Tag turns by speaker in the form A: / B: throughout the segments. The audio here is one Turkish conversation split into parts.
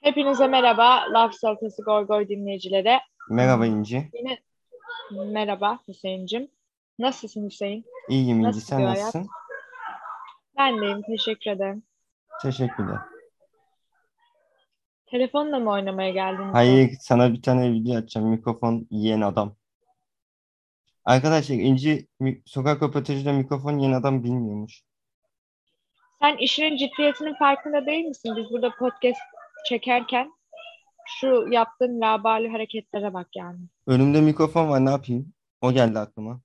A: Hepinize merhaba. Laf Salatası Goy Goy dinleyicileri.
B: Merhaba İnci.
A: Yine merhaba Hüseyin'cim. Nasılsın Hüseyin?
B: İyiyim İnci.
A: Nasıl
B: Sen
A: gidiyor hayat?
B: nasılsın?
A: Ben deyim. Teşekkür ederim.
B: Teşekkürler.
A: Telefonla mı oynamaya geldin?
B: Hayır, sana bir tane video açacağım. Mikrofon yiyen adam. Arkadaşlar İnci sokak röportajında mikrofon yiyen adam bilmiyormuş.
A: Sen işinin ciddiyetinin farkında değil misin? Biz burada podcast çekerken şu yaptığın labali hareketlere bak yani.
B: Önümde mikrofon var ne yapayım? O geldi aklıma.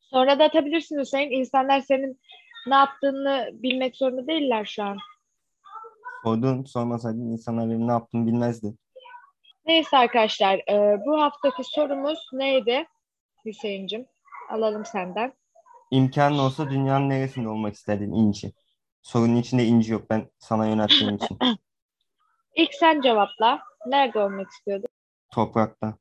A: Sonra da atabilirsin Hüseyin. İnsanlar senin ne yaptığını bilmek zorunda değiller şu an.
B: Sordun, sormasaydın insanlar benim ne yaptığımı bilmezdi.
A: Neyse arkadaşlar, e, bu haftaki sorumuz neydi Hüseyin'cim? Alalım senden.
B: İmkanın olsa dünyanın neresinde olmak isterdin İnci? Sorunun içinde İnci yok. Ben sana yönelttiğim için.
A: İlk sen cevapla. Nerede olmak istiyordun?
B: Toprakta.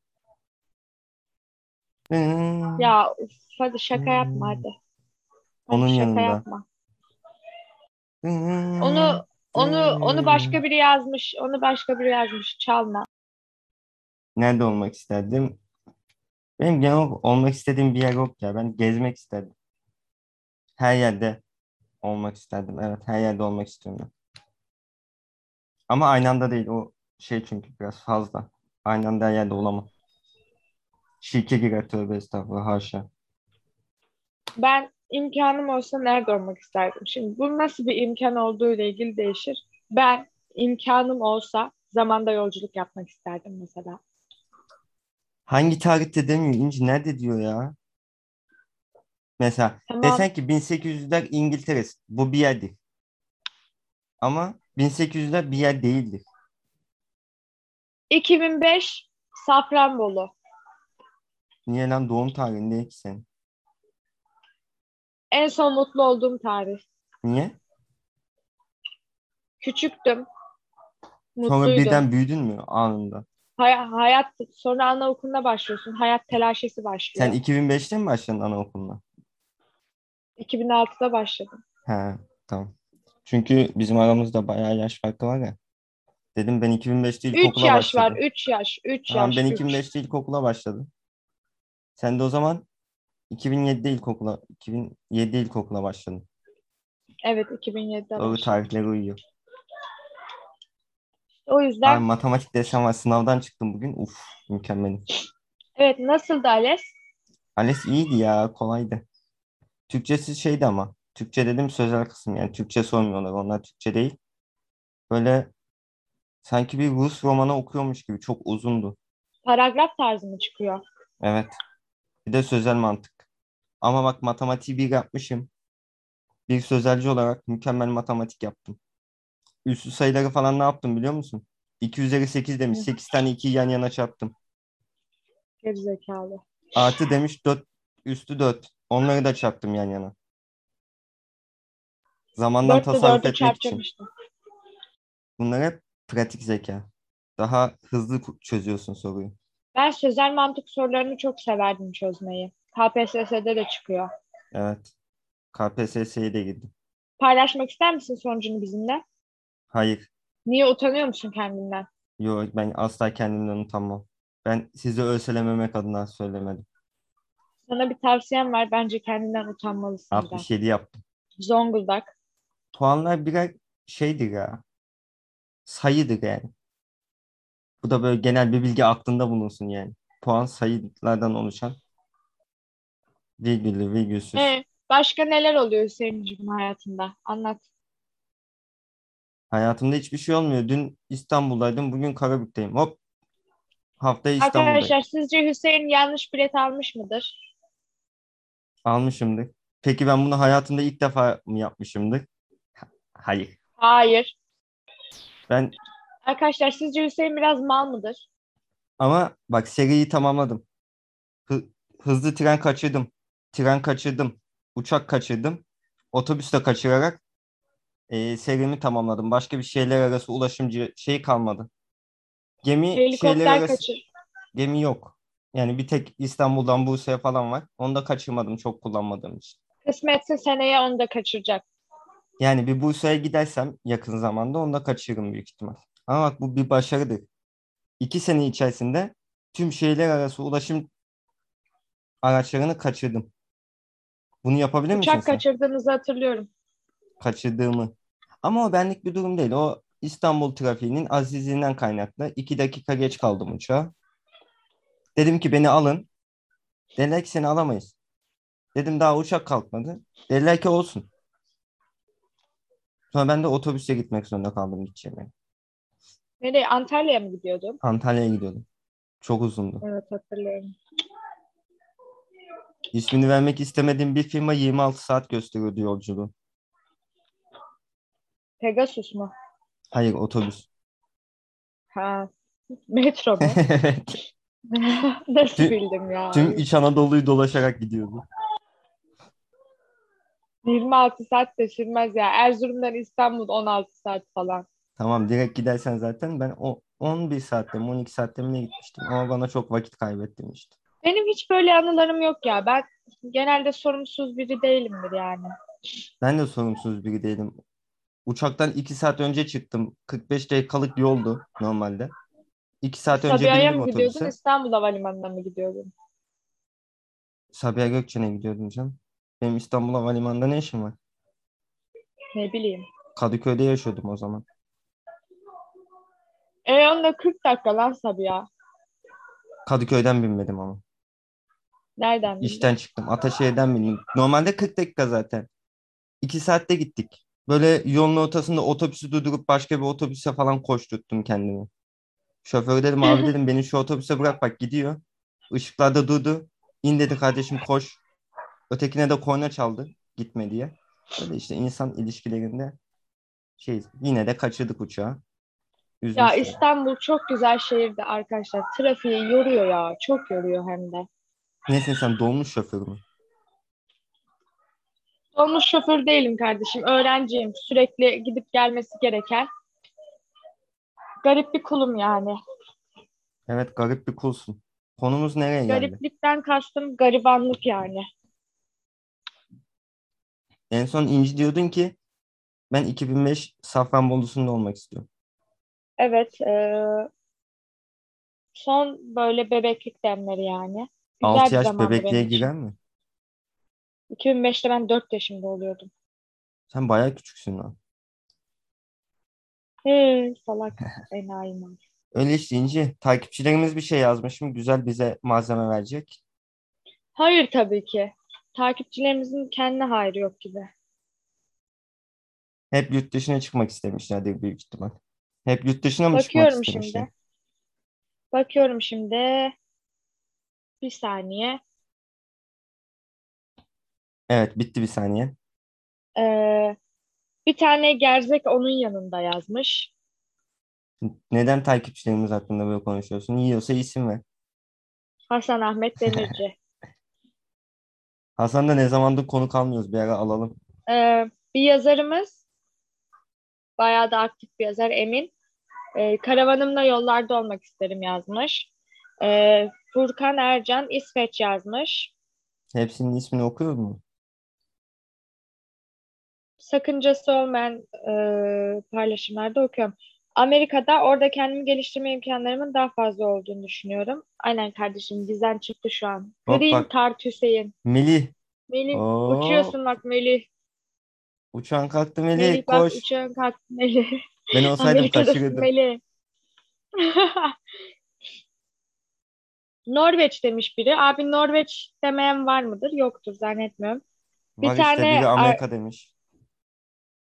B: Hmm.
A: Ya uf, hadi şaka yapma hadi. Hadi
B: Onun
A: şaka
B: yanında.
A: yapma.
B: Hmm.
A: Onu onu onu başka biri yazmış. Onu başka biri yazmış. Çalma.
B: Nerede olmak isterdim? Benim genel olarak olmak istediğim bir yer yok ya. Ben gezmek isterdim. Her yerde olmak isterdim. Evet, her yerde olmak istiyorum ben. Ama aynı anda değil. O şey çünkü biraz fazla. Aynı anda her yerde olamam. Şirke girer tövbe estağfurullah haşa.
A: Ben imkanım olsa nerede olmak isterdim? Şimdi bu nasıl bir imkan olduğu ile ilgili değişir. Ben imkanım olsa zamanda yolculuk yapmak isterdim mesela.
B: Hangi tarihte demiyor İnci? Nerede diyor ya? Mesela
A: Tamam.
B: desen ki 1800'ler İngiltere. Bu bir yerdir. Ama 1800'ler bir yer değildir.
A: 2005 Safranbolu.
B: Niye lan doğum tarihin ne ki senin?
A: En son mutlu olduğum tarih.
B: Niye?
A: Küçüktüm.
B: Sonra
A: Mutluydum.
B: birden büyüdün mü anında?
A: Hay- hayat sonra anaokuluna başlıyorsun. Hayat telaşesi başlıyor.
B: Sen 2005'te mi başladın anaokuluna?
A: 2006'da başladım.
B: He, tamam. Çünkü bizim aramızda bayağı yaş farkı var ya. Dedim ben 2005'te
A: 3
B: ilkokula
A: yaş var.
B: başladım.
A: 3 yaş. 3
B: Tamam
A: yaş.
B: ben
A: üç.
B: 2005'te ilkokula başladım. Sen de o zaman 2007'de ilkokula 2007'de ilkokula başladın.
A: Evet 2007'de
B: Doğru
A: başladım.
B: tarihleri uyuyor.
A: O yüzden
B: Abi matematik desem var. Sınavdan çıktım bugün. Uf mükemmel.
A: evet nasıldı Ales?
B: ALES iyiydi ya kolaydı. Türkçesi şeydi ama. Türkçe dedim sözel kısım yani. Türkçe sormuyorlar. Onlar Türkçe değil. Böyle sanki bir Rus romanı okuyormuş gibi. Çok uzundu.
A: Paragraf tarzı mı çıkıyor?
B: Evet. Bir de sözel mantık. Ama bak matematiği bir yapmışım. Bir sözelci olarak mükemmel matematik yaptım. Üslü sayıları falan ne yaptım biliyor musun? 2 üzeri 8 demiş.
A: Hı.
B: 8 tane 2'yi yan yana çarptım.
A: Gerizekalı.
B: Artı demiş 4 üstü 4. Onları da çarptım yan yana. Zamandan
A: 4'te
B: tasarruf
A: 4'ü
B: etmek için.
A: çarpacakmıştım.
B: Bunlar hep pratik zeka. Daha hızlı ku- çözüyorsun soruyu.
A: Ben sözel mantık sorularını çok severdim çözmeyi. KPSS'de de çıkıyor.
B: Evet. KPSS'ye de girdim.
A: Paylaşmak ister misin sonucunu bizimle?
B: Hayır.
A: Niye utanıyor musun kendinden?
B: Yok ben asla kendimden utanmam. Ben sizi ölselememek adına söylemedim.
A: Sana bir tavsiyem var. Bence kendinden utanmalısın. biraz.
B: 67 yaptım.
A: Zonguldak.
B: Puanlar birer şeydir ya. Sayıdır yani. Bu da böyle genel bir bilgi aklında bulunsun yani. Puan sayılardan oluşan virgüllü virgülsüz.
A: Ee, başka neler oluyor Hüseyin'cim hayatında? Anlat.
B: Hayatımda hiçbir şey olmuyor. Dün İstanbul'daydım, bugün Karabük'teyim. Hop. Haftaya İstanbul'dayım.
A: Arkadaşlar sizce Hüseyin yanlış bilet almış mıdır?
B: Almışımdır. Peki ben bunu hayatımda ilk defa mı yapmışımdır? Ha- Hayır.
A: Hayır.
B: Ben
A: Arkadaşlar sizce Hüseyin biraz mal mıdır?
B: ama bak seriyi tamamladım. Hı- hızlı tren kaçırdım. Tren kaçırdım. Uçak kaçırdım. Otobüste kaçırarak e, serimi tamamladım. Başka bir şeyler arası ulaşımcı şey kalmadı. Gemi şeyler
A: Helikopter
B: arası
A: kaçır.
B: gemi yok. Yani bir tek İstanbul'dan Bursa'ya falan var. Onu da kaçırmadım çok kullanmadığım için.
A: Kısmetse seneye onu da kaçıracak.
B: Yani bir Bursa'ya gidersem yakın zamanda onu da kaçırırım büyük ihtimal. Ama bak bu bir başarıdır. İki sene içerisinde tüm şehirler arası ulaşım araçlarını kaçırdım. Bunu yapabilir misin
A: Uçak kaçırdığınızı hatırlıyorum.
B: Kaçırdığımı. Ama o benlik bir durum değil. O İstanbul trafiğinin azizliğinden kaynaklı. İki dakika geç kaldım uçağa. Dedim ki beni alın. Dediler ki seni alamayız. Dedim daha uçak kalkmadı. Dediler ki olsun. Sonra ben de otobüse gitmek zorunda kaldım gideceğime.
A: Nereye? Antalya'ya mı gidiyordun?
B: Antalya'ya gidiyordum. Çok uzundu.
A: Evet hatırlıyorum.
B: İsmini vermek istemediğim bir firma 26 saat gösteriyordu yolculuğu.
A: Pegasus mu?
B: Hayır otobüs.
A: Ha. Metro mu?
B: Evet.
A: Nasıl bildim ya?
B: Tüm İç Anadolu'yu dolaşarak gidiyordu.
A: 26 saat sürmez ya. Erzurum'dan İstanbul 16 saat falan.
B: Tamam direkt gidersen zaten ben o 11 saatte mi 12 saatte mi ne gitmiştim ama bana çok vakit kaybettim işte.
A: Benim hiç böyle anılarım yok ya. Ben genelde sorumsuz biri değilimdir yani.
B: Ben de sorumsuz biri değilim. Uçaktan 2 saat önce çıktım. 45 dakikalık yoldu normalde. 2 saat önce
A: Sabiha'ya
B: bindim
A: mı gidiyordun?
B: otobüse.
A: İstanbul Havalimanı'na mı gidiyordun?
B: Sabiha Gökçen'e gidiyordum canım. Benim İstanbul Havalimanı'nda ne işim var?
A: Ne bileyim.
B: Kadıköy'de yaşıyordum o zaman.
A: E onda 40 dakika lan Sabiha.
B: Kadıköy'den binmedim ama.
A: Nereden bildin?
B: İşten çıktım. Ataşehir'den bindim. Normalde 40 dakika zaten. 2 saatte gittik. Böyle yolun ortasında otobüsü durdurup başka bir otobüse falan koşturttum kendimi. Şoför dedim abi dedim beni şu otobüse bırak bak gidiyor. Işıklarda durdu. İn dedi kardeşim koş. Ötekine de korna çaldı gitme diye. Böyle işte insan ilişkilerinde şey yine de kaçırdık uçağı.
A: Ya
B: Üzmüştüm.
A: İstanbul çok güzel şehirdi arkadaşlar. Trafiği yoruyor ya. Çok yoruyor hem de.
B: Nesin sen dolmuş şoför mü?
A: Dolmuş şoför değilim kardeşim. Öğrenciyim. Sürekli gidip gelmesi gereken. Garip bir kulum yani.
B: Evet garip bir kulsun. Konumuz nereye geldi?
A: Gariplikten kastım garibanlık yani.
B: En son İnci diyordun ki ben 2005 Safranbolu'sunda olmak istiyorum.
A: Evet. eee, son böyle bebeklik demleri yani. Güzel
B: 6
A: bir
B: yaş bebekliğe girer mi?
A: 2005'te ben 4 yaşında oluyordum.
B: Sen bayağı küçüksün lan.
A: Salak enayi mal.
B: Öyle işte İnci. Takipçilerimiz bir şey yazmışım. Güzel bize malzeme verecek.
A: Hayır tabii ki. Takipçilerimizin kendine hayrı yok gibi.
B: Hep yurt dışına çıkmak istemişlerdir büyük ihtimal. Hep yurt dışına mı çıkmak
A: Bakıyorum
B: istemişler?
A: şimdi. Bakıyorum şimdi. Bir saniye.
B: Evet bitti bir saniye.
A: Ee, bir tane gerzek onun yanında yazmış.
B: Neden takipçilerimiz hakkında böyle konuşuyorsun? Yiyorsa isim ver.
A: Hasan Ahmet Demirci.
B: Hasan da ne zamandır konuk almıyoruz. Bir ara alalım.
A: Ee, bir yazarımız bayağı da aktif bir yazar Emin. Ee, karavanımla yollarda olmak isterim yazmış. Ee, Furkan Ercan İsveç yazmış.
B: Hepsinin ismini okuyor mu?
A: Sakıncası olmayan e, paylaşımlarda okuyorum. Amerika'da orada kendimi geliştirme imkanlarımın daha fazla olduğunu düşünüyorum. Aynen kardeşim bizden çıktı şu an.
B: Hop
A: Green
B: bak.
A: Tart Hüseyin.
B: Melih.
A: Melih
B: Oo.
A: uçuyorsun bak Melih.
B: Uçağın kalktı Melih.
A: Melih bak
B: Koş.
A: uçağın kalktı Melih.
B: Ben olsaydım kaçırırdım.
A: Melih. Norveç demiş biri. Abi Norveç demeyen var mıdır? Yoktur zannetmiyorum. Bir
B: Var işte
A: tane
B: biri Amerika demiş.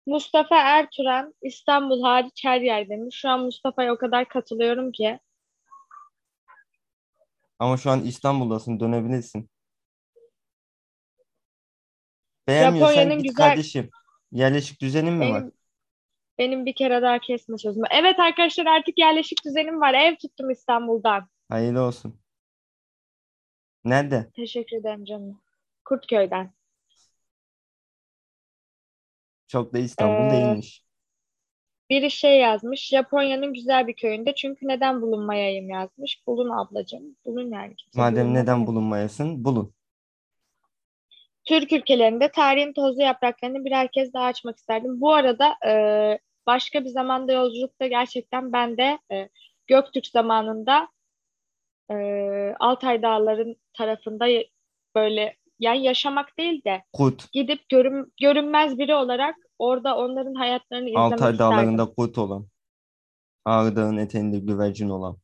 A: Mustafa Ertuğran İstanbul hariç her yer demiş. Şu an Mustafa'ya o kadar katılıyorum ki.
B: Ama şu an İstanbul'dasın dönebilirsin. Beğenmiyorsan
A: Japonya'nın
B: git
A: güzel-
B: kardeşim. Yerleşik düzenin mi var?
A: Benim, benim bir kere daha kesme sözümü. Evet arkadaşlar artık yerleşik düzenim var. Ev tuttum İstanbul'dan.
B: Hayırlı olsun. Nerede?
A: Teşekkür ederim canım. Kurtköy'den.
B: Çok da İstanbul
A: Ee,
B: değilmiş.
A: Biri şey yazmış. Japonya'nın güzel bir köyünde. Çünkü neden bulunmayayım yazmış. Bulun ablacığım. Bulun yani. Kimse
B: Madem neden bulunmayasın? Bulun.
A: Türk ülkelerinde tarihin tozlu yapraklarını birer kez daha açmak isterdim. Bu arada e, başka bir zamanda yolculukta gerçekten ben de e, Göktürk zamanında e, Altay Dağların tarafında böyle yani yaşamak değil de
B: Kut.
A: gidip görün, görünmez biri olarak orada onların hayatlarını izlemek
B: Altay
A: isterdim.
B: dağlarında kut olan. Ağrı Dağı'nın eteğinde güvercin olan.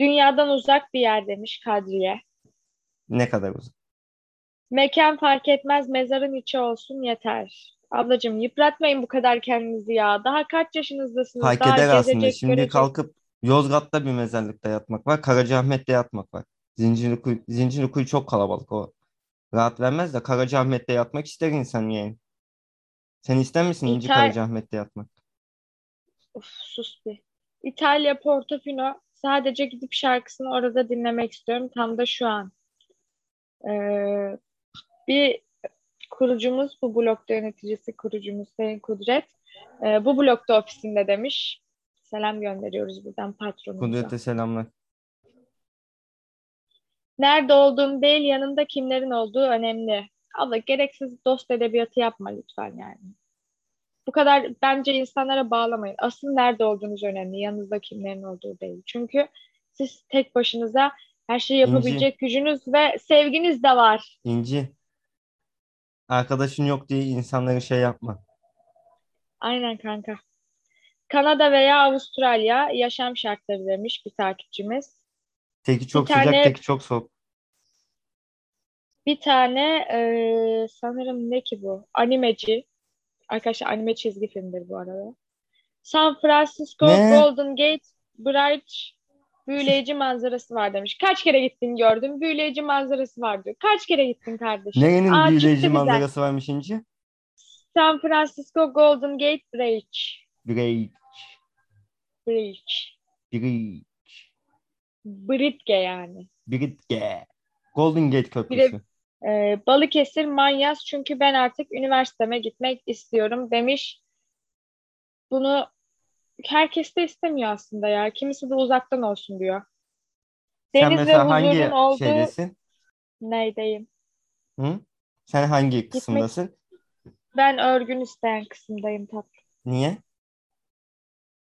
A: Dünyadan uzak bir yer demiş Kadriye.
B: Ne kadar uzun.
A: Mekan fark etmez mezarın içi olsun yeter. Ablacığım yıpratmayın bu kadar kendinizi ya. Daha kaç yaşınızdasınız?
B: Fark
A: Daha
B: eder aslında.
A: gezecek,
B: Şimdi
A: görecek.
B: kalkıp Yozgat'ta bir mezarlıkta yatmak var. Karacaahmet'te yatmak var. Zincirlikuyu, Zincirlikuyu çok kalabalık o. Rahat vermez de Karacaahmet'te yatmak ister insan yani. Sen ister misin İnci
A: İthal-
B: Karacaahmet'te yatmak?
A: Of, sus bir. İtalya Portofino sadece gidip şarkısını orada dinlemek istiyorum. Tam da şu an. Ee, bir kurucumuz, bu blokta yöneticisi kurucumuz Sayın Kudret. ee, bu blokta ofisinde demiş. Selam gönderiyoruz buradan patronumuza.
B: Kudret'e selamlar.
A: Nerede olduğum değil, yanında kimlerin olduğu önemli. Abla gereksiz dost edebiyatı yapma lütfen yani. Bu kadar bence insanlara bağlamayın. Asıl nerede olduğunuz önemli. Yanınızda kimlerin olduğu değil. Çünkü siz tek başınıza her şeyi yapabilecek gücünüz ve sevginiz de var.
B: İnci. Arkadaşın yok diye insanları şey yapma.
A: Aynen kanka. Kanada veya Avustralya yaşam şartları demiş bir takipçimiz.
B: Teki çok
A: Bir tane-
B: sıcak, teki çok soğuk.
A: Bir tane eee, sanırım ne ki bu? Animeci. Arkadaşlar anime çizgi filmdir bu arada. San Francisco
B: Ne?
A: Golden Gate Bridge büyüleyici manzarası var demiş. Kaç kere gittin gördüm. Büyüleyici manzarası var diyor. Kaç kere gittin kardeşim?
B: Nerenin
A: Aa,
B: büyüleyici
A: çıktı bize.
B: manzarası varmış İnci?
A: San Francisco Golden Gate Bridge.
B: Bridge.
A: Bridge.
B: Bridge.
A: Bridge yani.
B: Bridge. Golden Gate Köprüsü.
A: Ee, Balıkesir Manyas çünkü ben artık üniversiteme gitmek istiyorum demiş. Bunu herkes de istemiyor aslında ya. Kimisi de uzaktan olsun diyor.
B: Sen
A: Deniz ve
B: mesela hangi
A: olduğu
B: şeydesin?
A: neydeyim?
B: Hı? Sen hangi kısımdasın?
A: Ben örgün isteyen kısımdayım tatlım.
B: Niye?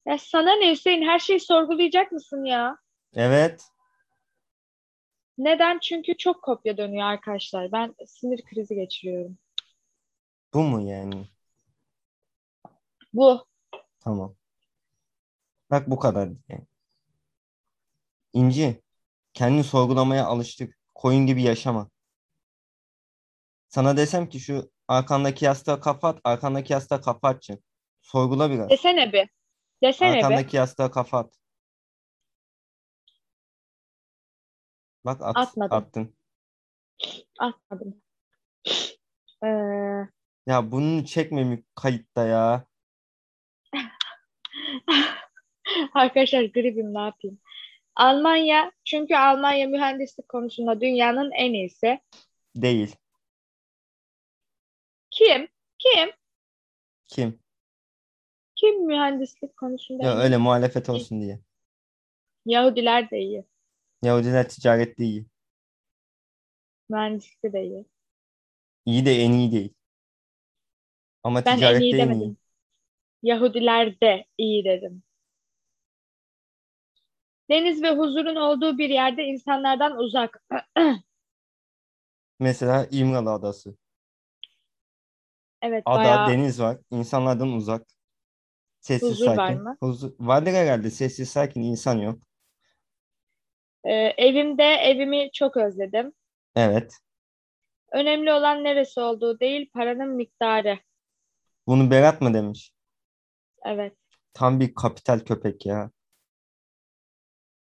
A: Ya sana ne Hüseyin? Her şeyi sorgulayacak mısın ya?
B: Evet.
A: Neden? Çünkü çok kopya dönüyor arkadaşlar. Ben sinir krizi geçiriyorum.
B: Bu mu yani?
A: Bu.
B: Tamam. Bak bu kadar yani. İnci, kendini sorgulamaya alıştık. Koyun gibi yaşama. Sana desem ki şu arkandaki yastığa kafa at, arkandaki yastığa atacaksın. Sorgula biraz.
A: Desene bir. Desene bir.
B: Arkandaki yastığa kafa Bak at,
A: Atmadım.
B: attın.
A: Atmadım. Ee,
B: Ya bunu çekme mi kayıtta ya?
A: Arkadaşlar gribim ne yapayım? Almanya çünkü Almanya mühendislik konusunda dünyanın en iyisi.
B: Değil.
A: Kim? Kim?
B: Kim?
A: Kim mühendislik konusunda
B: Ya
A: en iyi?
B: öyle muhalefet olsun diye.
A: Yahudiler de iyi.
B: Yahudiler ticarette iyi.
A: Mühendislikte de iyi.
B: İyi de en iyi değil. Ama
A: Ben en
B: ticarette
A: iyi
B: en iyi.
A: demedim. Yahudiler de iyi dedim. Deniz ve huzurun olduğu bir yerde insanlardan uzak.
B: Mesela İmralı Adası.
A: Evet
B: Ada,
A: bayağı
B: deniz var. İnsanlardan uzak. Sessiz
A: Huzur var
B: sakin.
A: mı?
B: Huzur, vardır herhalde. Sessiz sakin insan yok.
A: Ee, evimde evimi çok özledim.
B: Evet.
A: Önemli olan neresi olduğu değil, paranın miktarı.
B: Bunu Berat mı demiş?
A: Evet.
B: Tam bir kapital köpek ya.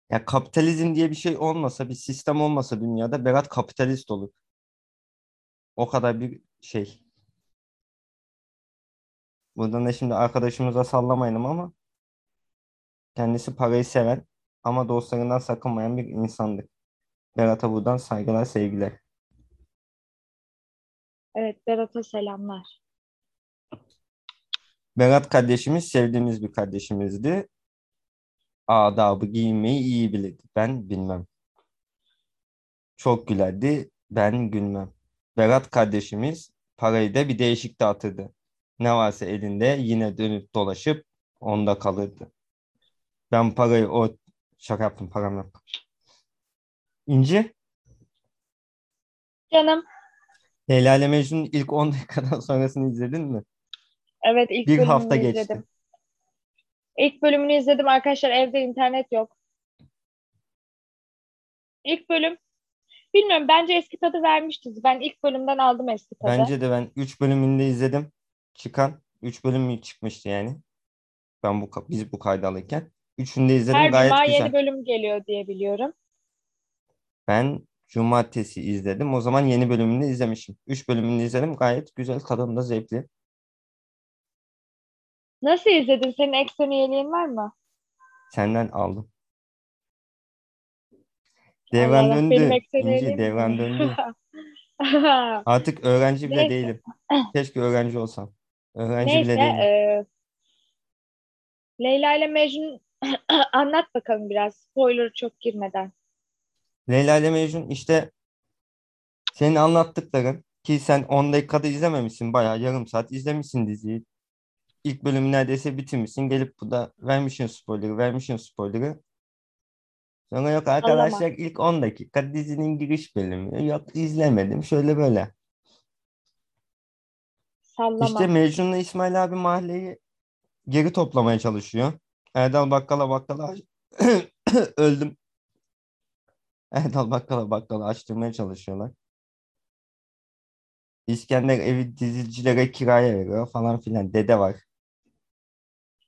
B: Ya kapitalizm diye bir şey olmasa, bir sistem olmasa dünyada Berat kapitalist olur. O kadar bir şey. Buradan da şimdi arkadaşımıza sallamayalım ama kendisi parayı seven ama dostlarından sakınmayan bir insandır. Berat'a buradan saygılar, sevgiler.
A: Evet, Berat'a selamlar.
B: Berat kardeşimiz sevdiğimiz bir kardeşimizdi. Adabı giymeyi iyi bilirdi. Ben bilmem. Çok gülerdi. Ben gülmem. Berat kardeşimiz parayı da bir değişik dağıtırdı. Ne varsa elinde yine dönüp dolaşıp onda kalırdı. Ben parayı o şaka yaptım param yok. İnci,
A: Canım.
B: Leyla ile Mecnun'un ilk 10 dakikadan sonrasını izledin mi?
A: Evet ilk
B: Bir
A: bölümünü
B: hafta geçti.
A: izledim. İlk bölümünü izledim arkadaşlar. Evde internet yok. İlk bölüm bilmiyorum bence eski tadı vermişti. Ben ilk bölümden aldım eski tadı.
B: Bence de ben 3 bölümünde izledim. Çıkan 3 bölüm mü çıkmıştı yani. Ben bu biz bu kaydı alırken. Üçünü de izledim
A: Her
B: gayet
A: cuma
B: güzel.
A: yeni bölüm geliyor diye biliyorum.
B: Ben cumartesi izledim. O zaman yeni bölümünü izlemişim. 3 bölümünü izledim. Gayet güzel. Tadında zevkli.
A: Nasıl izledin? Senin ekstra üyeliğin var mı?
B: Senden aldım. Devran
A: Allah,
B: döndü.
A: benim
B: İnci
A: üyeliğim
B: devran döndü. Artık öğrenci bile
A: Neyse.
B: değilim. Keşke öğrenci olsam. Öğrenci
A: Neyse,
B: bile değilim.
A: e, Leyla ile Mecnun anlat bakalım biraz. Spoiler çok girmeden.
B: Leyla ile Mecnun işte senin anlattıkların ki sen 10 dakikada izlememişsin. Bayağı yarım saat izlemişsin diziyi. İlk bölümü neredeyse bitirmişsin. Gelip bu da vermişsin spoiler'ı, vermişsin spoiler'ı. Sonra yok arkadaşlar ilk 10 dakika dizinin giriş bölümü. Yok izlemedim. Şöyle böyle.
A: Sallama.
B: İşte Mecnun'la İsmail abi mahalleyi geri toplamaya çalışıyor. Erdal bakkala bakkala öldüm. Erdal bakkala bakkala açtırmaya çalışıyorlar. İskender evi dizicilere kiraya veriyor falan filan. Dede var.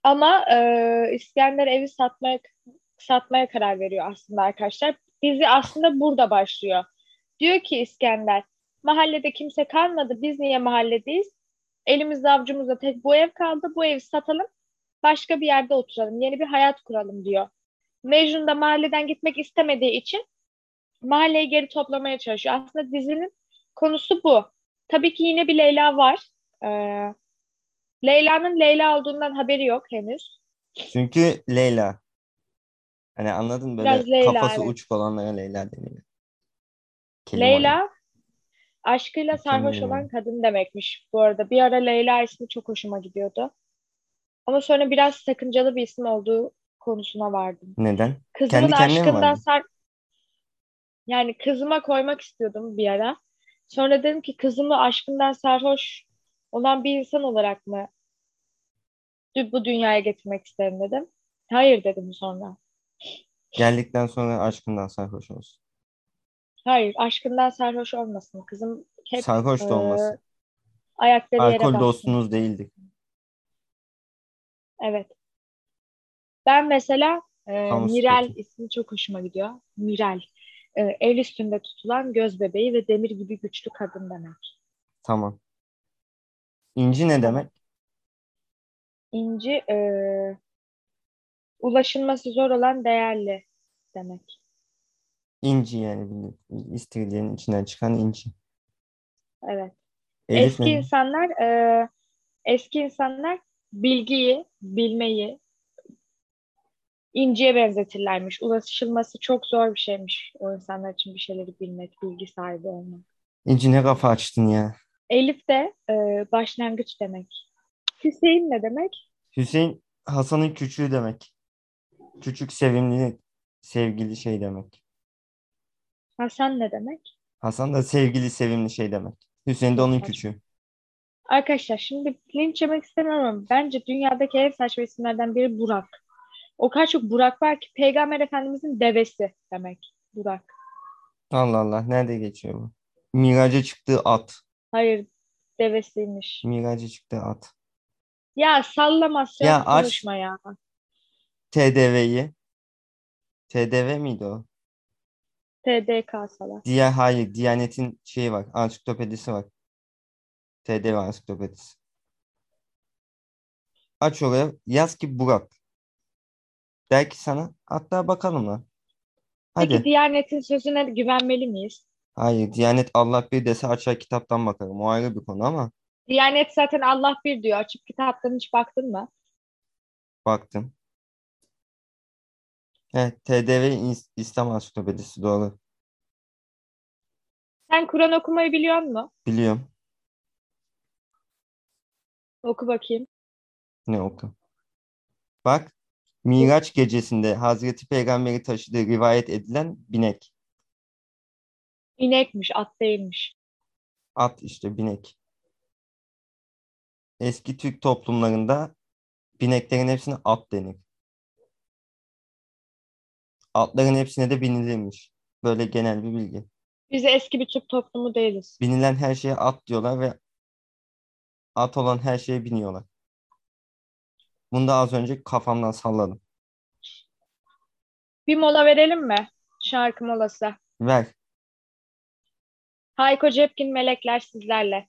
A: Ama e, İskender evi satmaya satmaya karar veriyor aslında arkadaşlar. Dizi aslında burada başlıyor. Diyor ki İskender, mahallede kimse kalmadı. Biz niye mahalledeyiz? Elimizde avucumuzda tek bu ev kaldı. Bu evi satalım. Başka bir yerde oturalım. Yeni bir hayat kuralım diyor. Mecnun da mahalleden gitmek istemediği için mahalleyi geri toplamaya çalışıyor. Aslında dizinin konusu bu. Tabii ki yine bir Leyla var. Ee, Leyla'nın Leyla olduğundan haberi yok henüz.
B: Çünkü Leyla. Hani anladın böyle
A: Biraz Leyla,
B: kafası
A: evet.
B: uçuk olanlara Leyla deniyor. Kelime
A: Leyla aşkıyla sarhoş olan kadın demekmiş bu arada. Bir ara Leyla ismi çok hoşuma gidiyordu. Ama sonra biraz sakıncalı bir isim olduğu konusuna vardım.
B: Neden?
A: Kızımın
B: Kendi
A: aşkından sar... Yani kızıma koymak istiyordum bir ara. Sonra dedim ki kızımı aşkından sarhoş olan bir insan olarak mı bu dünyaya getirmek isterim dedim. Hayır dedim sonra.
B: Geldikten sonra aşkından sarhoş olsun.
A: Hayır, aşkından sarhoş olmasın. Kızım hep
B: Sarhoş da
A: e,
B: olmasın.
A: ayakları yere
B: Alkol
A: bassın.
B: dostunuz değildik.
A: Evet. Ben mesela e,
B: Kamu
A: Mirel
B: spotu.
A: ismi çok hoşuma gidiyor. Mirel. E, el üstünde tutulan göz bebeği ve demir gibi güçlü kadın demek.
B: Tamam. İnci ne demek?
A: İnci e, ulaşılması zor olan değerli demek.
B: İnci yani istiridyenin içinden çıkan inci.
A: Evet.
B: Elif
A: Eski
B: ne?
A: insanlar e, eski insanlar bilgiyi, bilmeyi inciye benzetirlermiş. Ulaşılması çok zor bir şeymiş o insanlar için bir şeyleri bilmek, bilgi sahibi olmak.
B: İnci ne kafa açtın ya.
A: Elif de e, başlangıç demek. Hüseyin ne demek?
B: Hüseyin Hasan'ın küçüğü demek. Küçük sevimli sevgili şey demek.
A: Hasan ne demek?
B: Hasan da sevgili sevimli şey demek. Hüseyin de onun küçüğü.
A: Arkadaşlar şimdi linç yemek istemiyorum ama bence dünyadaki en saçma isimlerden biri Burak. O kadar çok Burak var ki Peygamber Efendimizin devesi demek Burak.
B: Allah Allah nerede geçiyor bu? Miraca çıktığı at.
A: Hayır devesiymiş.
B: Miraca çıktığı at.
A: Ya sallamasyon
B: Ya aç-
A: konuşma ya.
B: TDV'yi. TDV miydi o?
A: TDK salak.
B: Diğer hayır Diyanet'in şeyi var. Ansiklopedisi var. TDV ansiklopedisi. Aç oraya yaz ki Burak. Der ki sana hatta bakalım lan.
A: Peki
B: Hadi.
A: Diyanet'in sözüne güvenmeli miyiz?
B: Hayır Diyanet Allah bir dese açar kitaptan bakarım. O ayrı bir konu ama
A: Diyanet zaten Allah bir diyor. Açıp kitaptan hiç baktın mı?
B: baktım. Evet TDV İs- İslam ansiklopedisi doğru.
A: Sen Kur'an okumayı biliyor musun?
B: Biliyorum.
A: Oku bakayım.
B: Ne oku? Bak. Miraç gecesinde Hazreti Peygamber'i taşıdığı rivayet edilen binek.
A: İnekmiş, at değilmiş.
B: At işte binek. Eski Türk toplumlarında bineklerin hepsine at denir. Atların hepsine de binilirmiş. Böyle genel bir bilgi.
A: Biz eski bir Türk toplumu değiliz.
B: Binilen her şeye at diyorlar ve at olan her şeye biniyorlar. Bunu da az önce kafamdan salladım.
A: Bir mola verelim mi? Şarkı molası.
B: Ver.
A: Hayko Cepkin Melekler sizlerle.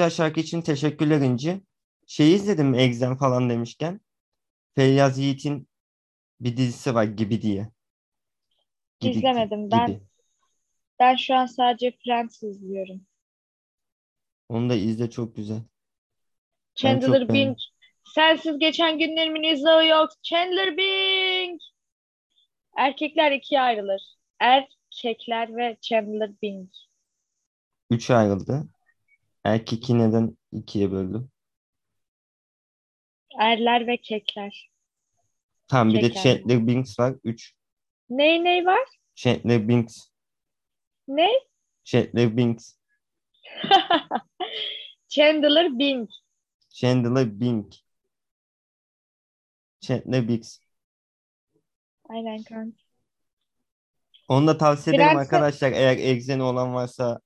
B: Güzel şarkı için teşekkürler İnci. Şeyi izledim Exem falan demişken. Feyyaz Yiğit'in bir dizisi var Gibi diye. Gibi,
A: İzlemedim. Ben
B: Gibi.
A: ben şu an sadece Friends izliyorum.
B: Onu da izle çok güzel. Ben
A: Chandler
B: beğendim.
A: Bing. Sensiz geçen günlerimin izahı yok. Chandler Bing. Erkekler ikiye ayrılır. Erkekler ve Chandler Bing.
B: Üçe ayrıldı. Erkeki neden ikiye böldü?
A: Erler ve kekler.
B: Tamam bir de
A: Kekler.
B: Chandler Bing var. Üç.
A: Ney ney var?
B: Chandler Bing.
A: Ne?
B: Chandler Bing.
A: Chandler Bing.
B: Chandler Bing. Chandler Biggs.
A: Aynen kanka.
B: Onu da tavsiye ederim
A: Prens'e-
B: arkadaşlar. Eğer egzeni olan varsa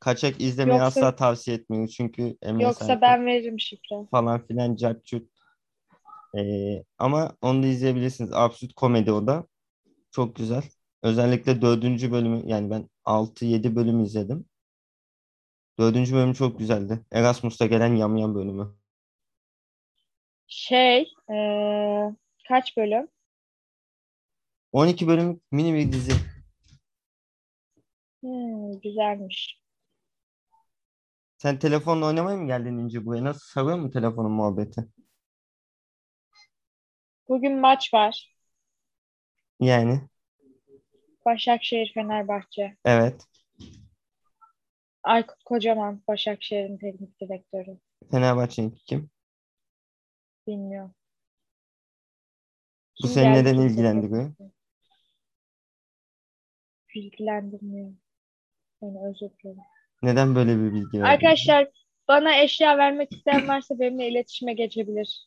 B: kaçak izlemeyi
A: Yoksa-
B: asla tavsiye etmiyorum. Çünkü MSI
A: Yoksa ben veririm şifre.
B: falan filan cart curt. Ee, ama onu da izleyebilirsiniz. Absürt komedi o da. Çok güzel. Özellikle dördüncü bölümü yani ben 6-7 bölüm izledim. Dördüncü bölüm çok güzeldi. Erasmus'ta gelen yamyam bölümü.
A: Şey, eee, kaç bölüm?
B: 12 bölüm mini bir dizi.
A: Hmm, güzelmiş.
B: Sen telefonla oynamaya mı geldin İnci buraya? Nasıl sarıyor mu telefonun muhabbeti?
A: Bugün maç var.
B: Yani
A: Başakşehir Fenerbahçe.
B: evet.
A: Aykut Kocaman Başakşehir'in teknik direktörü.
B: Fenerbahçe'nin kim?
A: Bilmiyorum.
B: Bu
A: Kim
B: seni
A: geldi
B: neden
A: kimse
B: ilgilendiriyor?
A: bilmiyor. Bilgilendirmiyor. Yani özür dilerim.
B: Neden böyle bir bilgi verdin?
A: Arkadaşlar bana eşya vermek isteyen varsa benimle iletişime geçebilir.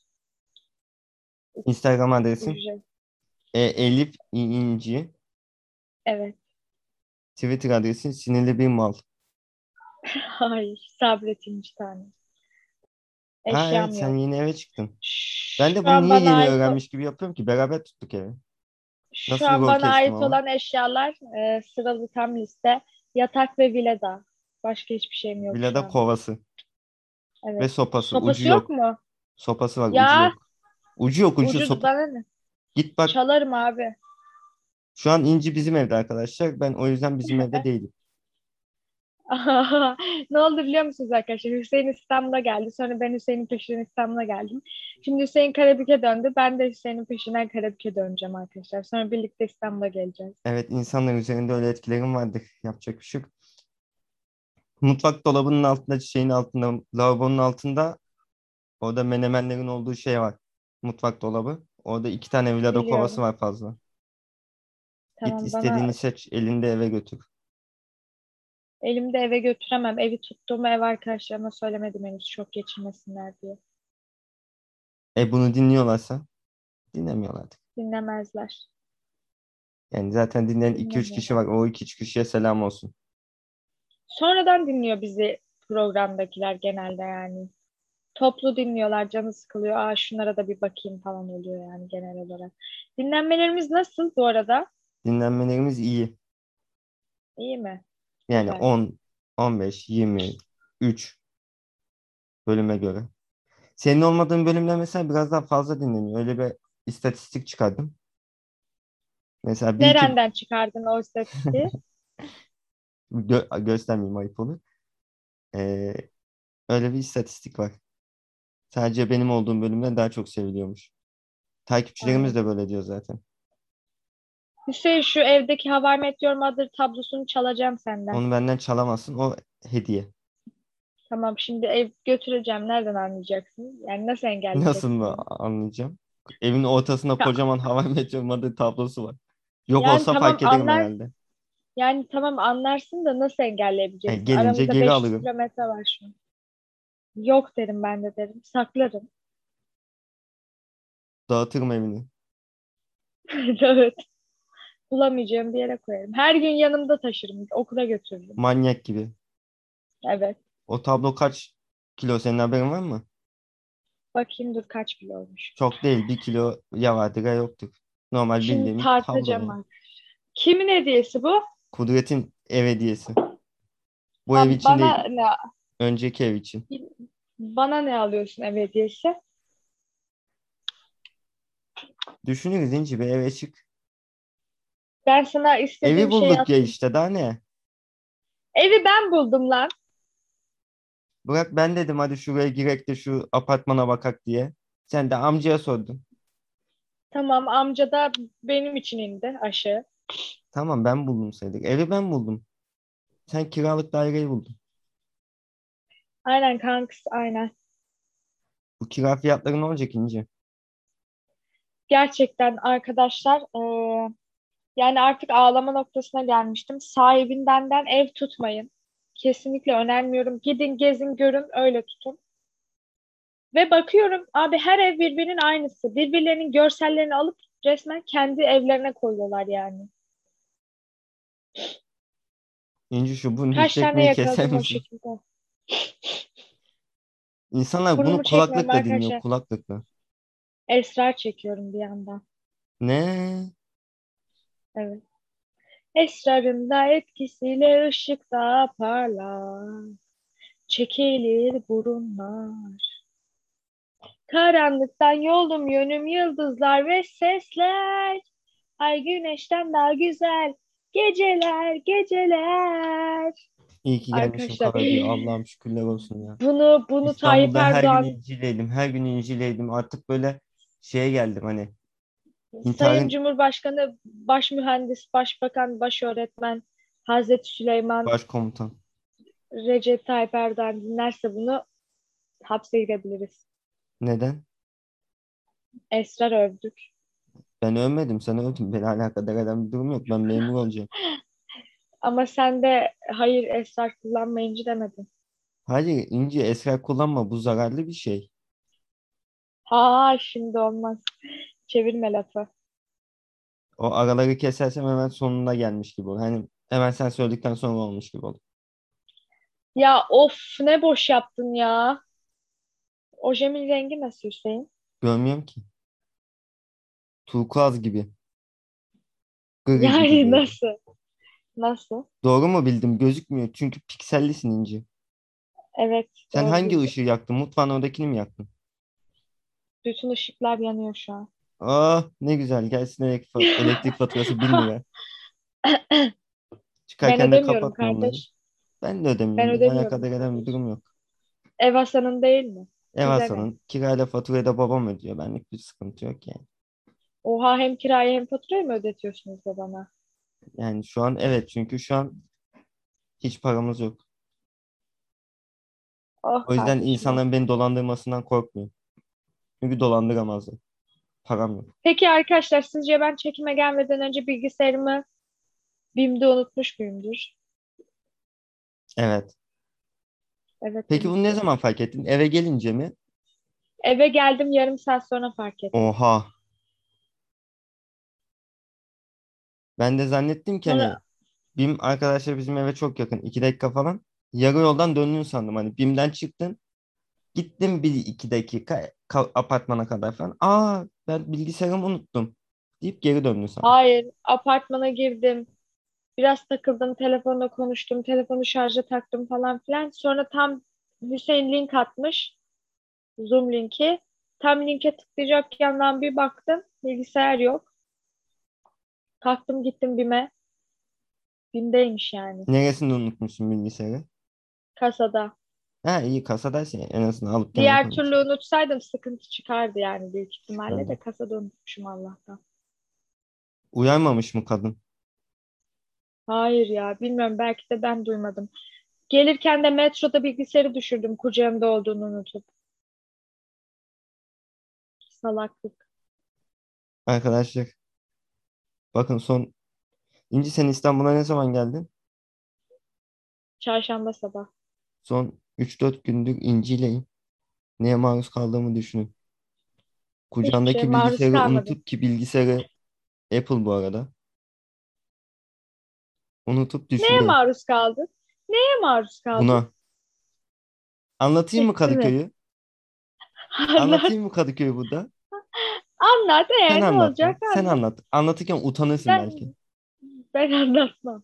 B: Instagram adresim
A: Ücret.
B: e, Elif İnci.
A: Evet.
B: Twitter adresin sinirli bir mal.
A: Hayır. Sabretinci tane.
B: Ha
A: Eşyam
B: evet sen
A: yok.
B: yeni eve çıktın.
A: Şu
B: Ben de bunu
A: an
B: niye
A: bana
B: yeni
A: ait
B: öğrenmiş gibi yapıyorum ki? Beraber tuttuk evi.
A: Şu
B: Nasıl
A: an
B: rol
A: bana
B: kestim
A: ait
B: ama?
A: olan eşyalar e, sıralı tam liste. Yatak ve vileda. Başka hiçbir şeyim yok
B: Villada
A: an.
B: kovası
A: Evet.
B: ve sopası.
A: Sopası
B: Ucu
A: yok
B: yok.
A: mu?
B: Sopası var,
A: Ya.
B: ucu yok. Ucu yok, ucu
A: Ucu
B: sopa.
A: ne?
B: Git bak.
A: Çalarım abi.
B: Şu an İnci bizim evde arkadaşlar. Ben o yüzden bizim evde değilim.
A: Ne oldu biliyor musunuz arkadaşlar? Hüseyin İstanbul'a geldi. Sonra ben Hüseyin'in peşinden İstanbul'a geldim. Şimdi Hüseyin Karabük'e döndü. Ben de Hüseyin'in peşinden Karabük'e döneceğim arkadaşlar. Sonra birlikte İstanbul'a geleceğiz.
B: Evet, insanların üzerinde öyle etkilerim vardır. Yapacak bir şey yok. Mutfak dolabının altında, şeyin altında, lavabonun altında orada menemenlerin olduğu şey var. Mutfak dolabı. Orada iki tane
A: Biliyorum.
B: kovası var fazla.
A: Tamam
B: Git
A: bana
B: istediğini seç, elinde eve götür.
A: elimde eve götüremem. Evi tuttuğumu ev arkadaşlarıma söylemedim henüz. Şok geçirmesinler diye.
B: E bunu dinliyorlarsa dinlemiyorlardır.
A: Dinlemezler.
B: Yani zaten dinleyen 2-3
A: Dinlemiyorlar.
B: kişi var. O 2-3 kişiye selam olsun.
A: Sonradan dinliyor bizi programdakiler genelde yani. Toplu dinliyorlar, canı sıkılıyor. Aa şunlara da bir bakayım falan oluyor yani genel olarak. Dinlenmelerimiz nasıl bu arada?
B: Dinlenmelerimiz iyi.
A: İyi mi?
B: Yani
A: Güzel.
B: 10, 15, 20, 3 bölüme göre. Senin olmadığın bölümler mesela biraz daha fazla dinleniyor. Öyle bir istatistik çıkardım. Mesela bir iki
A: Nereden çıkardın o istatistiği?
B: gö- göstermeyeyim ayıp olur. Ee, öyle bir istatistik var. Sadece benim olduğum bölümler daha çok seviliyormuş. Takipçilerimiz de böyle diyor zaten.
A: Hüseyin şu evdeki Hawaii Meteor Mother tablosunu çalacağım senden.
B: Onu benden çalamazsın. O hediye.
A: Tamam şimdi ev götüreceğim. Nereden anlayacaksın? Yani nasıl engelleyeceksin?
B: Nasıl mı anlayacağım? Evin ortasında kocaman Hawaii Meteor Mother tablosu var. Yok
A: Yani
B: olsa
A: tamam,
B: fark ederim
A: anlar-
B: herhalde.
A: Yani tamam anlarsın da nasıl engelleyebileceksin?
B: E, gelince
A: Aramızda
B: geri
A: 500
B: alırım.
A: kilometre var şu an. Yok derim ben de derim. Saklarım.
B: Dağıtırım evini.
A: Evet. Bulamayacağım bir yere koyarım. Her gün yanımda taşırım. Okula götürürüm.
B: Manyak gibi.
A: Evet.
B: O tablo kaç kilo senin haberin var mı?
A: Bakayım dur kaç kilo olmuş.
B: Çok değil. Bir kilo ya vardır ya yoktur. Normal
A: Şimdi
B: bildiğimiz tablo
A: tartacağım
B: yani.
A: bak. Kimin hediyesi bu?
B: Kudret'in ev hediyesi. Bu
A: Ba-
B: ev için
A: bana
B: değil.
A: ne?
B: Önceki ev için.
A: Bana ne alıyorsun ev hediyesi?
B: Düşünürüz İnci bir eve çık.
A: Ben sana istediğim
B: Evi bulduk ya
A: attım.
B: işte daha ne?
A: Evi ben buldum lan.
B: Bırak ben dedim hadi şuraya girek de şu apartmana bakak diye. Sen de amcaya sordun.
A: Tamam amca da benim için indi aşağı.
B: Tamam ben buldum saydık. Evi ben buldum. Sen kiralık daireyi buldun.
A: Aynen kanks aynen.
B: Bu kira fiyatları ne olacak İnci?
A: Gerçekten arkadaşlar eee, yani artık ağlama noktasına gelmiştim. Sahibinden ev tutmayın. Kesinlikle önermiyorum. Gidin gezin görün öyle tutun. Ve bakıyorum abi her ev birbirinin aynısı. Birbirlerinin görsellerini alıp resmen kendi evlerine koyuyorlar yani.
B: İnci şu bunu
A: Kaç tane yakaladım o şekilde.
B: İnsanlar bunu
A: Burnumu çekmiyorum
B: kulaklıkla dinliyor.
A: arkadaşlar.
B: Kulaklıkla.
A: Esrar çekiyorum bir yandan.
B: Ne?
A: Evet. Esrarında etkisiyle ışıkta parlar. Çekilir burunlar. Karanlıktan yolum yönüm yıldızlar ve sesler. Ay güneşten daha güzel. Geceler, geceler.
B: İyi ki gelmişim Karagöl. Allah'ım şükürler olsun ya.
A: bunu bunu Tayyip
B: İstanbul'da her
A: Erdoğan
B: gün incileydim. Her gün incileydim. Artık böyle şeye geldim hani.
A: Sayın
B: İntiharın
A: Cumhurbaşkanı, Baş Mühendis, Başbakan, Baş Öğretmen Hazreti Süleyman
B: başkomutan.
A: Recep Tayyip Erdoğan dinlerse bunu hapse girebiliriz.
B: Neden?
A: Esrar övdük.
B: Ben övmedim. Sen övdün. Beni alakadar eden bir durum yok. Ben memur olacağım.
A: Ama sen de hayır esrar kullanmayınca demedin.
B: Hayır İnci esrar kullanma. Bu zararlı bir şey.
A: Ha şimdi olmaz. Çevirme lafı.
B: O araları kesersem hemen sonuna gelmiş gibi olur. Hani hemen sen söyledikten sonra olmuş gibi olur.
A: Ya of ne boş yaptın ya. Ojemin rengi nasıl Hüseyin?
B: Görmüyorum ki. Turkuaz gibi. Gri gibi
A: Yani
B: böyle.
A: nasıl? Nasıl?
B: Doğru mu bildim? Gözükmüyor. Çünkü piksellisin İnci.
A: Evet.
B: Sen
A: doğru
B: hangi ışığı yaktın? Mutfağın oradakini mi yaktın?
A: Bütün ışıklar yanıyor şu an.
B: Ah ne güzel. Gelsin elektrik, elektrik faturası 1000 lira.
A: Ben
B: Çıkarken de
A: ödemiyorum
B: kapatma onları.
A: kardeş.
B: Ben de ödemiyorum.
A: Ben ödemiyorum
B: alakadar eden bir durum yok.
A: Ev Hasan'ın değil mi?
B: Ev? Hasan'ın kirayla faturayı da babam ödüyor. Benlik bir sıkıntı yok yani.
A: Oha hem kirayı hem faturayı mı ödetiyorsunuz da bana?
B: Yani şu an evet çünkü şu an hiç paramız yok.
A: Oh
B: O yüzden
A: kardeşim.
B: insanların beni dolandırmasından korkmuyorum. Çünkü dolandıramazlar. Param yok.
A: Peki arkadaşlar sizce ben çekime gelmeden önce bilgisayarımı BİM'de unutmuş muyumdur?
B: Evet.
A: Evet
B: Peki bunu ne zaman fark ettin? Eve gelince mi?
A: Eve geldim yarım saat sonra fark ettim.
B: Oha. Ben de zannettim ki hani BİM arkadaşlar bizim eve çok yakın. iki dakika falan. Yarı yoldan döndün sandım. Hani BİM'den çıktın. Gittim bir iki dakika ka- apartmana kadar falan. Aa ben bilgisayarımı unuttum. Deyip geri döndün sandım.
A: hayır apartmana girdim. Biraz takıldım telefonla konuştum. Telefonu şarja taktım falan filan. Sonra tam Hüseyin link atmış. Zoom linki. Tam linke tıklayacak yandan bir baktım. Bilgisayar yok. Kalktım gittim BİM'e. BİM'deymiş yani.
B: Neresinde unutmuşsun bilgisayarı?
A: Kasada.
B: Ha iyi kasadaysa en azından alıp
A: Diğer türlü unutsaydım sıkıntı çıkardı yani büyük ihtimalle de
B: Çıkardı.
A: kasada unutmuşum Allah'tan.
B: Uyarmamış mı kadın?
A: Hayır ya bilmiyorum belki de ben duymadım. Gelirken de metroda bilgisayarı düşürdüm kucağımda olduğunu unutup. Salaklık.
B: Arkadaşlar bakın son İnci sen İstanbul'a ne zaman geldin?
A: Çarşamba sabah.
B: Son 3-4 gündür İnci'yleyim. Neye maruz kaldığımı düşünün. Kucağındaki
A: şey
B: bilgisayarı unutup ki bilgisayarı Apple bu arada. Unutup
A: Neye
B: düşünün
A: maruz kaldın? Neye maruz kaldın?
B: buna. Anlatayım mı? Kadıköy'ü?
A: Anlat,
B: Anlatayım mı Kadıköy'ü burada?
A: Anlat
B: Sen
A: eğer ne
B: anlatma.
A: olacak
B: Sen
A: anlat.
B: anlat. Anlatırken utanırsın
A: Ben,
B: belki.
A: ben anlatmam.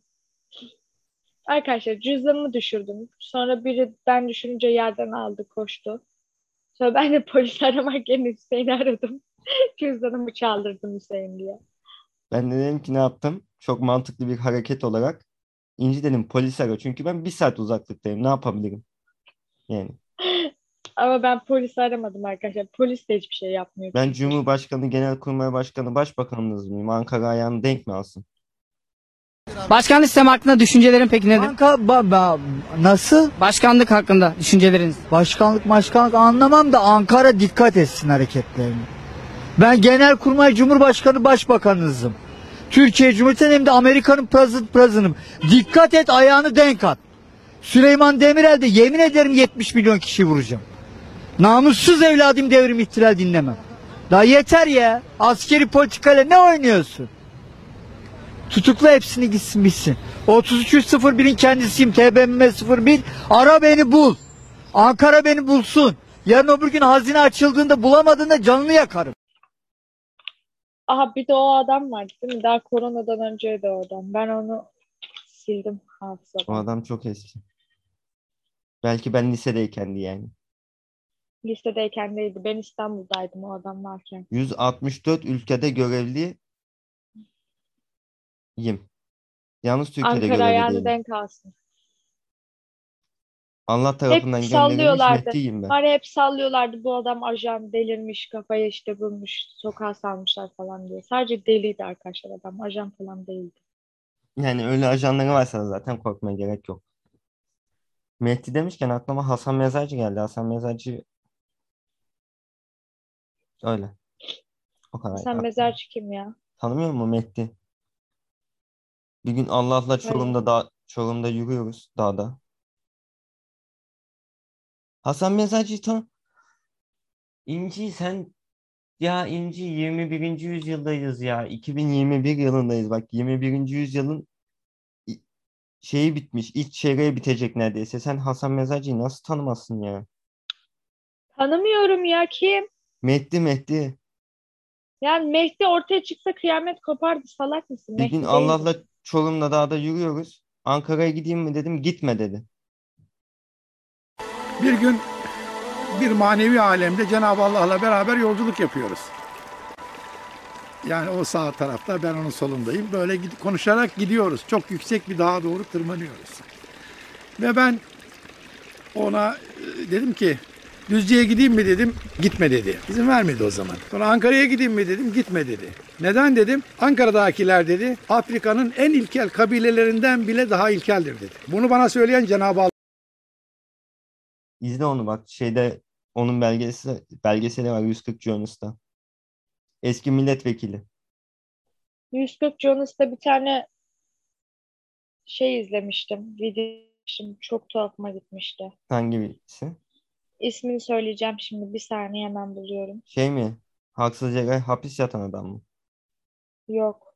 A: Arkadaşlar cüzdanımı düşürdüm. Sonra biri ben düşününce yerden aldı koştu. Sonra ben de polis aramak yerine Hüseyin'i aradım. Cüzdanımı çaldırdım Hüseyin diye.
B: Ben de dedim ki ne yaptım? Çok mantıklı bir hareket olarak İnci dedim polis ara. Çünkü ben bir saat uzaklıktayım. Ne yapabilirim? Yani
A: Ama ben polisi aramadım arkadaşlar. Polis de hiçbir şey yapmıyor.
B: ben. Cumhurbaşkanı, Genelkurmay Başkanı, Başbakanınız mıyım? Ankara ayağını denk mi alsın?
C: Başkanlık sistemi hakkında düşüncelerin peki nedir?
D: Kanka ba- ba- nasıl?
C: Başkanlık hakkında düşünceleriniz.
D: Başkanlık başkanlık anlamam da Ankara dikkat etsin hareketlerine. Ben Genelkurmay Cumhurbaşkanı Başbakanınızım. Türkiye Cumhuriyeti'nin hem de Amerika'nın president president'ım. Dikkat et ayağını denk at. Süleyman Demirel de yemin ederim 70 milyon kişi vuracağım. Namussuz evladım devrim ihtilal dinlemem. Daha yeter ya. Askeri politikayla ne oynuyorsun? Tutukla hepsini gitsin bitsin. 3301'in kendisiyim. TBMM 01. Ara beni bul. Ankara beni bulsun. Yarın öbür gün hazine açıldığında bulamadığında canını yakarım.
A: Aha bir de o adam vardı değil mi? Daha koronadan önceydi o adam. Ben onu sildim
B: O
A: hafızadan.
B: adam çok eski. Belki ben lisedeykendi yani.
A: Lisedeyken değildi. Ben İstanbul'daydım o adam varken.
B: 164 ülkede görevliyim. Yalnız Türkiye'de
A: Ankara
B: görevli değilim.
A: denk alsın.
B: Allah tarafından gönderilmiş
A: sallıyorlardı.
B: Mehdi'yim ben.
A: Ya hep sallıyorlardı bu adam ajan delirmiş kafayı işte bulmuş sokağa salmışlar falan diye. Sadece deliydi arkadaşlar adam ajan falan değildi.
B: Yani öyle ajanları varsa zaten korkmaya gerek yok. Mehdi demişken aklıma Hasan Mezarcı geldi. Hasan Mezarcı öyle. O kadar.
A: Sen mezarcı kim ya?
B: Tanımıyor musun Mehdi? Bir gün Allah'la Çorum'da da Çorum'da yürüyoruz dağda. Hasan Mezarcı'yı tan İnci sen ya İnci 21. yüzyıldayız ya. 2021 yılındayız. Bak 21. yüzyılın şeyi bitmiş. İlk çeyreği bitecek neredeyse. Sen Hasan Mezarcı'yı nasıl tanımazsın ya?
A: Tanımıyorum ya kim?
B: Mehdi Mehdi.
A: Yani Mehdi ortaya çıksa kıyamet kopardı salak mısın?
B: Bir
A: Mehdi
B: gün. Allah'la Çorum'da dağda yürüyoruz. Ankara'ya gideyim mi dedim. Gitme dedi.
E: Bir gün bir manevi alemde Cenab-ı Allah'la beraber yolculuk yapıyoruz. Yani o sağ tarafta ben onun solundayım. Böyle gid- konuşarak gidiyoruz. Çok yüksek bir dağa doğru tırmanıyoruz. Ve ben ona e, dedim ki Düzce'ye gideyim mi dedim. Gitme dedi. İzin vermedi o zaman. Sonra Ankara'ya gideyim mi dedim. Gitme dedi. Neden dedim? Ankara'dakiler dedi Afrika'nın en ilkel kabilelerinden bile daha ilkeldir dedi. Bunu bana söyleyen Cenab-ı Allah.
B: İzle onu bak. Şeyde onun belgesi belgeseli var 140 Journalist'ta. Eski milletvekili.
A: 140 Jonas'ta bir tane şey izlemiştim. Video. Çok tuhafıma gitmişti.
B: Hangi birisi?
A: İsmini söyleyeceğim şimdi. Bir saniye hemen buluyorum.
B: Şey mi? Haksızca yere hapis yatan adam mı?
A: Yok.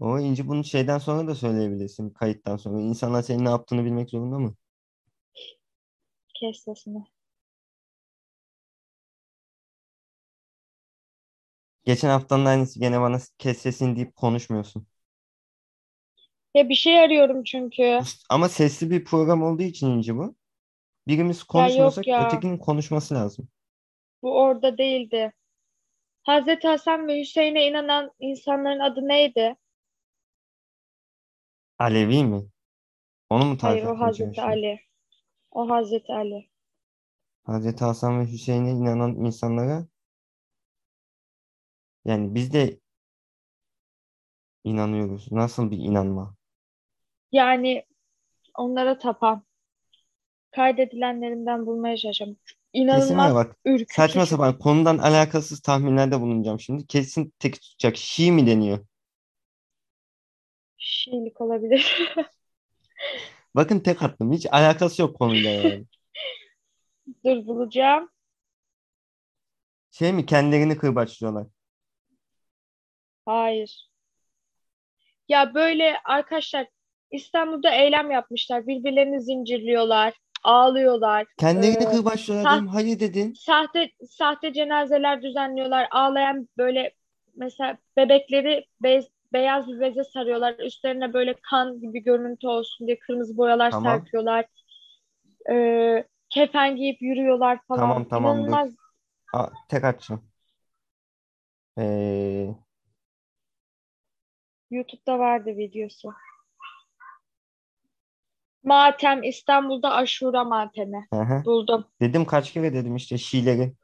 B: O İnci bunu şeyden sonra da söyleyebilirsin. Kayıttan sonra. İnsanlar senin ne yaptığını bilmek zorunda mı?
A: Kes sesini.
B: Geçen haftanın aynısı gene bana kes sesini deyip konuşmuyorsun.
A: Ya bir şey arıyorum çünkü.
B: Ama sesli bir program olduğu için İnci bu. Birimiz konuşmuyorsak
A: ya.
B: ötekinin konuşması lazım.
A: Bu orada değildi. Hazreti Hasan ve Hüseyin'e inanan insanların adı neydi?
B: Alevi mi? Onu mu tarif
A: Hayır o Hazreti? Ali. O Hazreti Ali.
B: Hazreti Hasan ve Hüseyin'e inanan insanlara yani biz de inanıyoruz. Nasıl bir inanma?
A: Yani onlara tapan. Kaydedilenlerimden bulmaya
B: ya
A: İnanılmaz
B: bak
A: ürkütücü.
B: saçma sapan konudan alakasız tahminlerde bulunacağım şimdi. Kesin tek tutacak. Şii mi deniyor?
A: Şiilik olabilir.
B: Bakın tek attım. Hiç alakası yok konuyla yani.
A: Dur bulacağım.
B: Şey mi kendilerini kırbaçlıyorlar.
A: Hayır. Ya böyle arkadaşlar İstanbul'da eylem yapmışlar. Birbirlerini zincirliyorlar. Ağlıyorlar.
B: Kendilerini
A: Ee,
B: kırbaçlıyorlar. Hayır dedin.
A: Sahte sahte cenazeler düzenliyorlar. Ağlayan böyle mesela bebekleri bez, beyaz bir beze sarıyorlar. Üstlerine böyle kan gibi görüntü olsun diye kırmızı boyalar
B: Tamam.
A: serpiyorlar. Ee, kefen giyip yürüyorlar falan.
B: Tamam, tamam.
A: İnanılmaz.
B: Aa, tek açacağım. Ee,
A: YouTube'da vardı videosu. Matem İstanbul'da Aşura matemi.
B: hı hı.
A: Buldum.
B: Dedim kaç kere dedim işte Şiileri.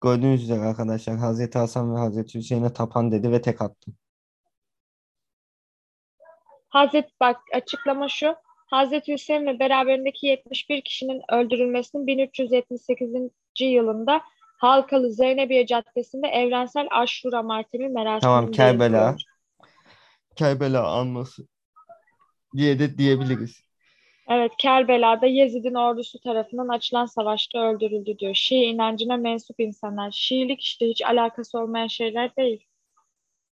B: Gördüğünüz üzere arkadaşlar Hazreti Hasan ve Hazreti Hüseyin'e tapan dedi ve tek attım.
A: Hazreti bak açıklama şu. Hazreti Hüseyin ve beraberindeki 71 kişinin öldürülmesinin 1378. yılında Halkalı Zeynebiye Caddesi'nde evrensel Aşura matemi merasimi
B: Tamam Kerbela. Kerbela anması diye de diyebiliriz.
A: Evet, Kerbela'da Yezid'in ordusu tarafından açılan savaşta öldürüldü diyor. Şii inancına mensup insanlar. Şiilik işte hiç alakası olmayan şeyler değil.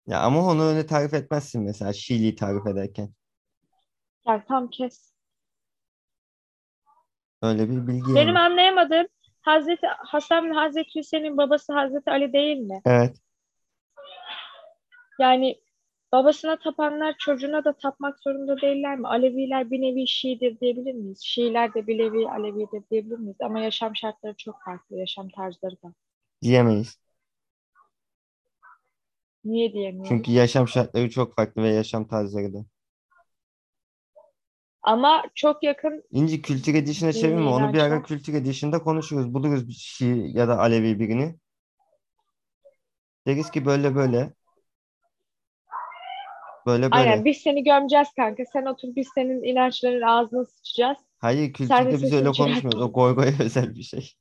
B: Ya ama onu öyle tarif etmezsin mesela Şiiliği tarif ederken.
A: Yani tam kes.
B: Öyle bir bilgi
A: Benim
B: yani.
A: anlayamadığım Hazreti Hasan ve Hazreti Hüseyin'in babası Hazreti Ali değil mi?
B: Evet.
A: Yani babasına tapanlar çocuğuna da tapmak zorunda değiller mi? Aleviler bir nevi Şiidir diyebilir miyiz? Şiiler de bir nevi Alevidir diyebilir miyiz? Ama yaşam şartları çok farklı, yaşam tarzları da.
B: Diyemeyiz.
A: Niye diyemiyoruz?
B: Çünkü yaşam şartları çok farklı ve yaşam tarzları da.
A: Ama çok yakın
B: İnci Kültür
A: Dini
B: çevirme. Onu bir ara
A: inançlar.
B: Kültür Edition'da konuşuruz. Buluruz bir Şii ya da Alevi birini. Deriz ki böyle böyle. Böyle
A: Aynen
B: böyle.
A: biz seni gömeceğiz kanka. Sen otur biz senin inançların ağzına sıçacağız.
B: Hayır kültürde biz öyle konuşmuyoruz. O goy goya özel bir şey.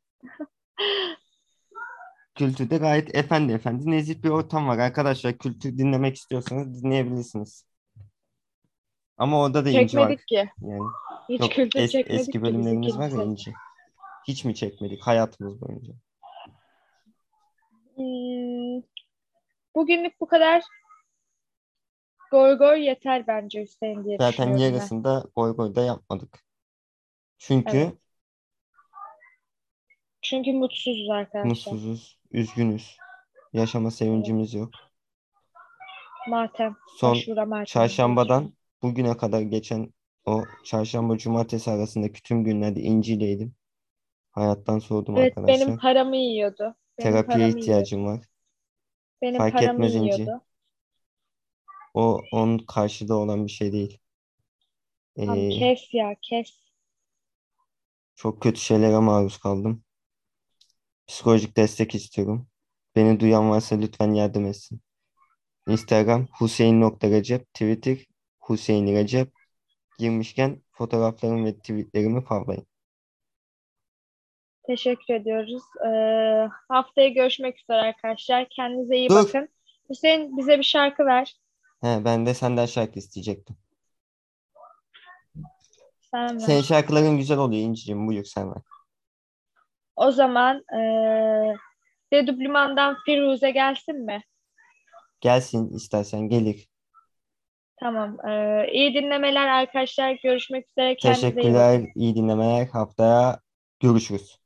B: Kültürde gayet efendi efendi nezih bir ortam var arkadaşlar. Kültür dinlemek istiyorsanız dinleyebilirsiniz. Ama orada da var.
A: Çekmedik ki.
B: Yani
A: Hiç
B: yok
A: kültür
B: es-
A: çekmedik
B: eski bölümlerimiz var ya inci. Hiç mi çekmedik hayatımız boyunca?
A: Hmm, bugünlük bu kadar. Goy goy yeter bence Hüseyin diye
B: Zaten
A: düşünüyorum ben.
B: yarısında goy goy da yapmadık. Çünkü
A: Evet. Çünkü mutsuzuz arkadaşlar.
B: mutsuzuz, üzgünüz. Yaşama sevincimiz yok.
A: Matem.
B: Son
A: Aşura matemi.
B: çarşambadan bugüne kadar geçen o çarşamba cumartesi arasındaki tüm günlerde incileydim. Hayattan soğudum
A: Evet
B: arkadaşlar.
A: benim paramı yiyordu. Benim
B: Terapiye
A: paramı
B: ihtiyacım var.
A: yiyordu. Benim
B: Fark
A: paramı
B: etmez İnci.
A: yiyordu.
B: O onun karşıda olan bir şey değil.
A: Tamam,
B: Ee,
A: kes ya kes.
B: çok kötü şeylere maruz kaldım. Psikolojik destek istiyorum. Beni duyan varsa lütfen yardım etsin. Instagram Hüseyin.Recep, Twitter Hüseyin Recep. Girmişken fotoğraflarımı ve tweetlerimi favlayın.
A: Teşekkür ediyoruz. Ee, haftaya görüşmek üzere arkadaşlar. Kendinize iyi
B: Dur.
A: bakın. Hüseyin bize bir şarkı ver.
B: He, ben de senden şarkı isteyecektim.
A: Sen ver.
B: Senin şarkıların güzel oluyor İnci'cim. Buyur sen ver.
A: O zaman ee, Dedüblüman'dan Firuze gelsin mi?
B: Gelsin istersen gelir.
A: Tamam. Ee, iyi dinlemeler arkadaşlar. Görüşmek üzere. Kendinize iyi bakın.
B: Teşekkürler, iyi dinlemeler. Haftaya görüşürüz.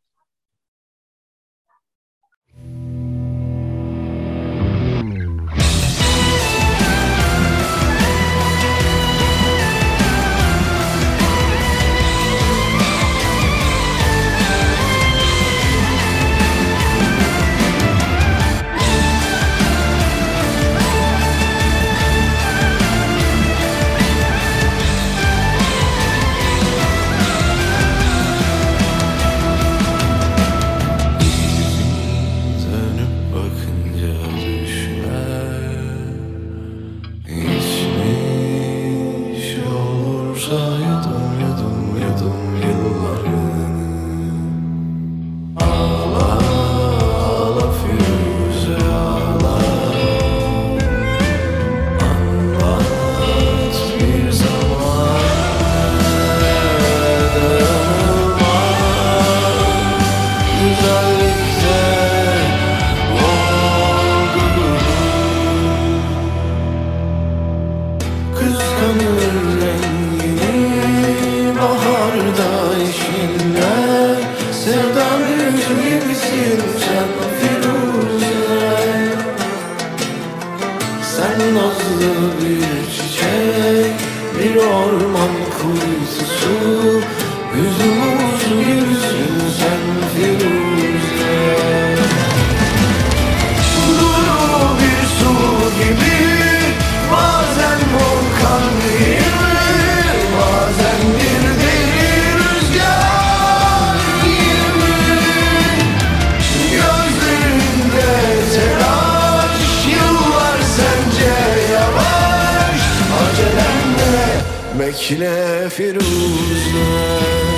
F: Bekle Firuze